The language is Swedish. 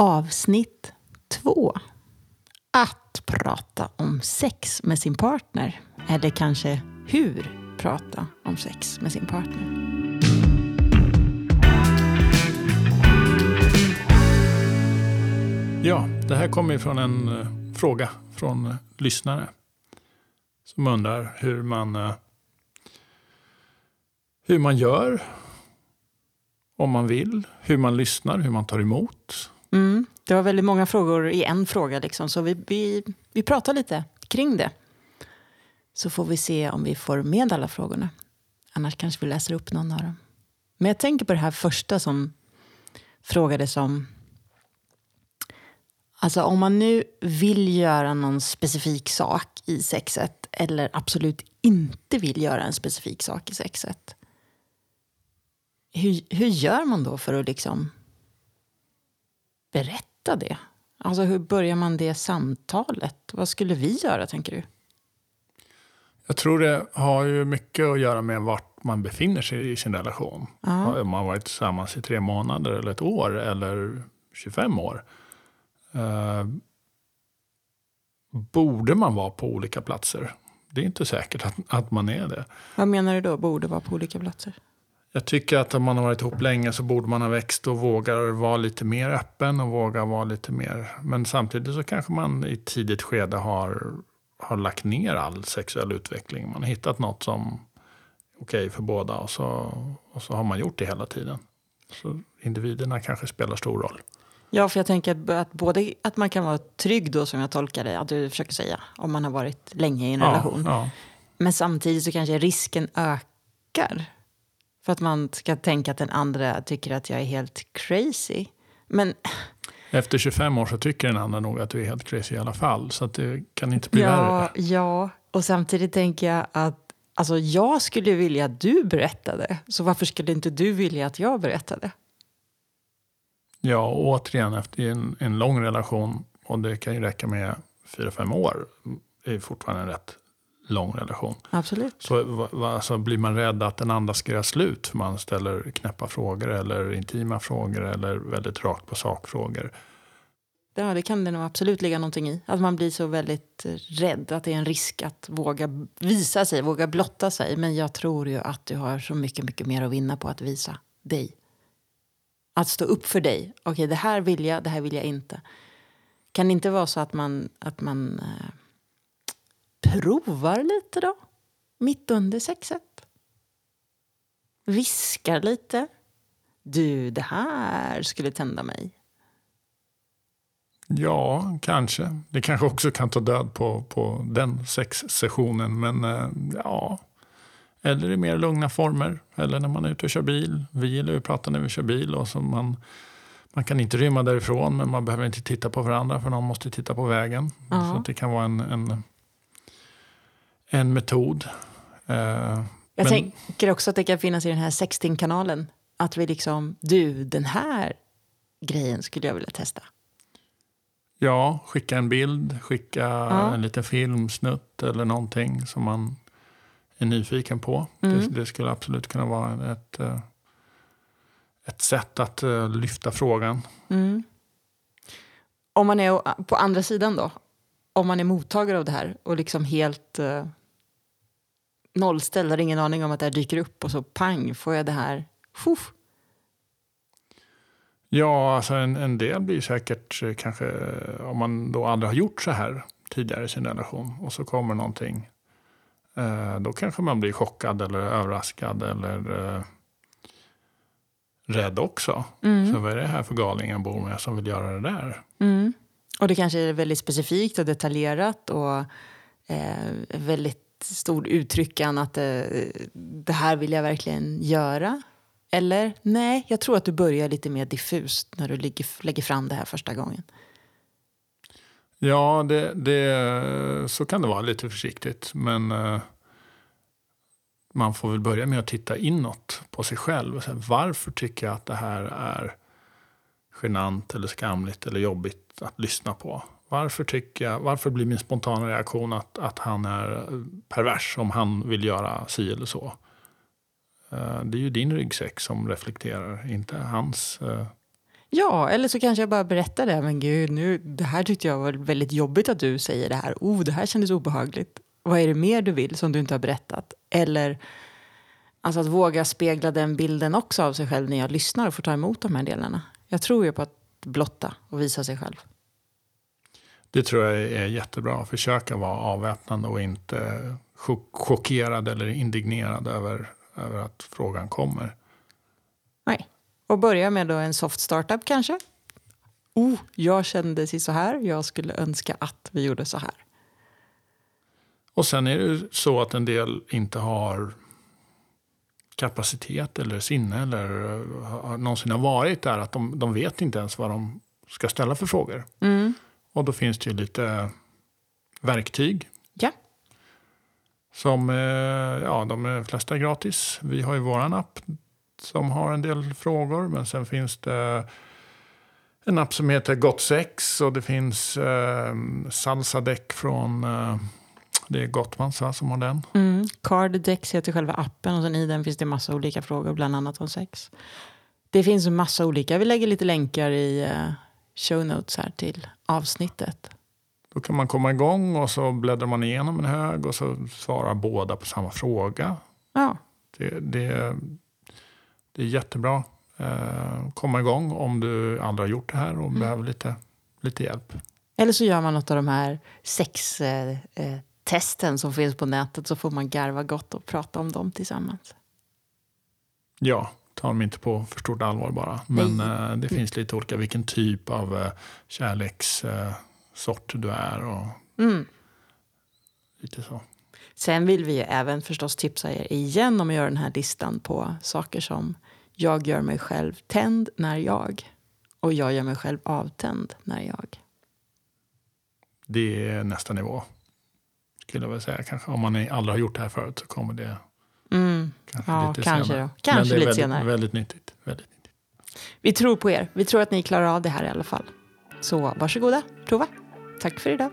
Avsnitt två. Att prata om sex med sin partner. Eller kanske hur prata om sex med sin partner. Ja, det här kommer ju från en eh, fråga från eh, lyssnare. Som undrar hur man, eh, hur man gör. Om man vill. Hur man lyssnar, hur man tar emot. Mm, det var väldigt många frågor i en fråga, liksom, så vi, vi, vi pratar lite kring det. Så får vi se om vi får med alla frågorna. Annars kanske vi läser upp någon av dem. Men jag tänker på det här första som frågades om Alltså om man nu vill göra någon specifik sak i sexet eller absolut inte vill göra en specifik sak i sexet. Hur, hur gör man då för att liksom berätta det? Alltså hur börjar man det samtalet? Vad skulle vi göra tänker du? Jag tror det har ju mycket att göra med vart man befinner sig i sin relation. Ja. Om man har varit tillsammans i tre månader eller ett år eller 25 år. Eh, borde man vara på olika platser? Det är inte säkert att, att man är det. Vad menar du då, borde vara på olika platser? Jag tycker att om man har varit ihop länge så borde man ha växt och vågar vara lite mer öppen och vågar vara lite mer. Men samtidigt så kanske man i tidigt skede har, har lagt ner all sexuell utveckling. Man har hittat något som är okej för båda och så, och så har man gjort det hela tiden. Så individerna kanske spelar stor roll. Ja, för jag tänker att både att man kan vara trygg då som jag tolkar det, att du försöker säga, om man har varit länge i en relation. Ja, Men samtidigt så kanske risken ökar. För att man ska tänka att den andra tycker att jag är helt crazy. Men Efter 25 år så tycker den andra nog att du är helt crazy i alla fall. Så att det kan inte bli ja, värre. ja, och samtidigt tänker jag att alltså, jag skulle vilja att du berättade. Så varför skulle inte du vilja att jag berättade? Ja, och återigen efter en, en lång relation, och det kan ju räcka med fyra fem år, det är fortfarande en rätt lång relation. Absolut. Så alltså, blir man rädd att den andra ska göra slut för man ställer knäppa frågor eller intima frågor eller väldigt rakt på sakfrågor. Ja, det kan det nog absolut ligga någonting i. Att man blir så väldigt rädd, att det är en risk att våga visa sig, våga blotta sig. Men jag tror ju att du har så mycket, mycket mer att vinna på att visa dig. Att stå upp för dig. Okej, det här vill jag, det här vill jag inte. Kan det inte vara så att man, att man eh, provar lite då? Mitt under sexet? Viskar lite? Du, det här skulle tända mig. Ja, kanske. Det kanske också kan ta död på, på den sexsessionen. Men eh, ja, eller i mer lugna former. Eller när man är ute och kör bil. Vi gillar ju att prata när vi kör bil. Och så man, man kan inte rymma därifrån men man behöver inte titta på varandra för någon måste titta på vägen. Ja. Så det kan vara en, en, en metod. Eh, Jag men- tänker också att det kan finnas i den här sexting-kanalen. Att vi liksom, du, den här grejen skulle jag vilja testa. Ja, skicka en bild, skicka Ja. en liten filmsnutt eller någonting som man är nyfiken på. Mm. Det, det skulle absolut kunna vara ett, eh, ett sätt att eh, lyfta frågan. Mm. Om man är på andra sidan då, om man är mottagare av det här och liksom helt uh, nollställd, har ingen aning om att det här dyker upp och så pang får jag det här. Fuff. Ja, alltså en, en del blir säkert eh, kanske, eh, om man då aldrig har gjort så här tidigare i sin relation och så kommer någonting. Eh, då kanske man blir chockad eller överraskad eller eh, rädd också. Mm. Så vad är det här för galning jag bor med som vill göra det där? Mm. Och det kanske är väldigt specifikt och detaljerat och eh, väldigt stor uttryckan att eh, det här vill jag verkligen göra. Eller nej, jag tror att du börjar lite mer diffust när du lägger, lägger fram det här första gången. Ja, det, det, så kan det vara lite försiktigt. Men eh, man får väl börja med att titta inåt på sig själv. Och säga, varför tycker jag att det här är genant eller skamligt eller jobbigt att lyssna på? Varför, tycker jag, varför blir min spontana reaktion att, att han är pervers om han vill göra si eller så? Eh, det är ju din ryggsäck som reflekterar, inte hans. Eh. Ja, eller så kanske jag bara berättar det. Men gud, nu, det här tyckte jag var väldigt jobbigt att du säger det här. Oh, det här kändes obehagligt. Vad är det mer du vill som du inte har berättat? Eller alltså att våga spegla den bilden också av sig själv när jag lyssnar och får ta emot de här delarna. Jag tror ju på att blotta och visa sig själv. Det tror jag är jättebra. Försöka vara avväpnande och inte chockerad eller indignerad över, över att frågan kommer. Nej. Och börja med då en soft startup kanske. Oh, jag kände sig så här. Jag skulle önska att vi gjorde så här. Och sen är det så att en del inte har kapacitet eller sinne eller har någonsin har varit där. Att de, de vet inte ens vad de ska ställa för frågor. Mm. Och då finns det ju lite verktyg. Ja. Som, ja, de flesta är gratis. Vi har ju våran app som har en del frågor. Men sen finns det en app som heter Gott Sex och det finns eh, Salsadäck från eh, det är Gottmans va, som har den. Mm. Carddex heter själva appen och sen i den finns det massa olika frågor, bland annat om sex. Det finns en massa olika. Vi lägger lite länkar i uh, show notes här till avsnittet. Då kan man komma igång och så bläddrar man igenom en hög och så svarar båda på samma fråga. Ja. Det, det, det är jättebra. Eh, komma igång om du aldrig har gjort det här och mm. behöver lite, lite hjälp. Eller så gör man något av de här sextesten eh, som finns på nätet så får man garva gott och prata om dem tillsammans. Ja, ta dem inte på för stort allvar bara. Men eh, det finns lite olika vilken typ av eh, kärlekssort du är. Och mm. Lite så. Sen vill vi även förstås tipsa er igen om att göra den här listan på saker som jag gör mig själv tänd när jag och jag gör mig själv avtänd när jag. Det är nästa nivå. Skulle jag vilja säga. Kanske om man aldrig har gjort det här förut så kommer det mm. kanske ja, lite kanske senare. Då. Kanske Men det är lite väldigt, senare. Väldigt nyttigt, väldigt nyttigt. Vi tror på er. Vi tror att ni klarar av det här i alla fall. Så varsågoda, prova. Tack för idag.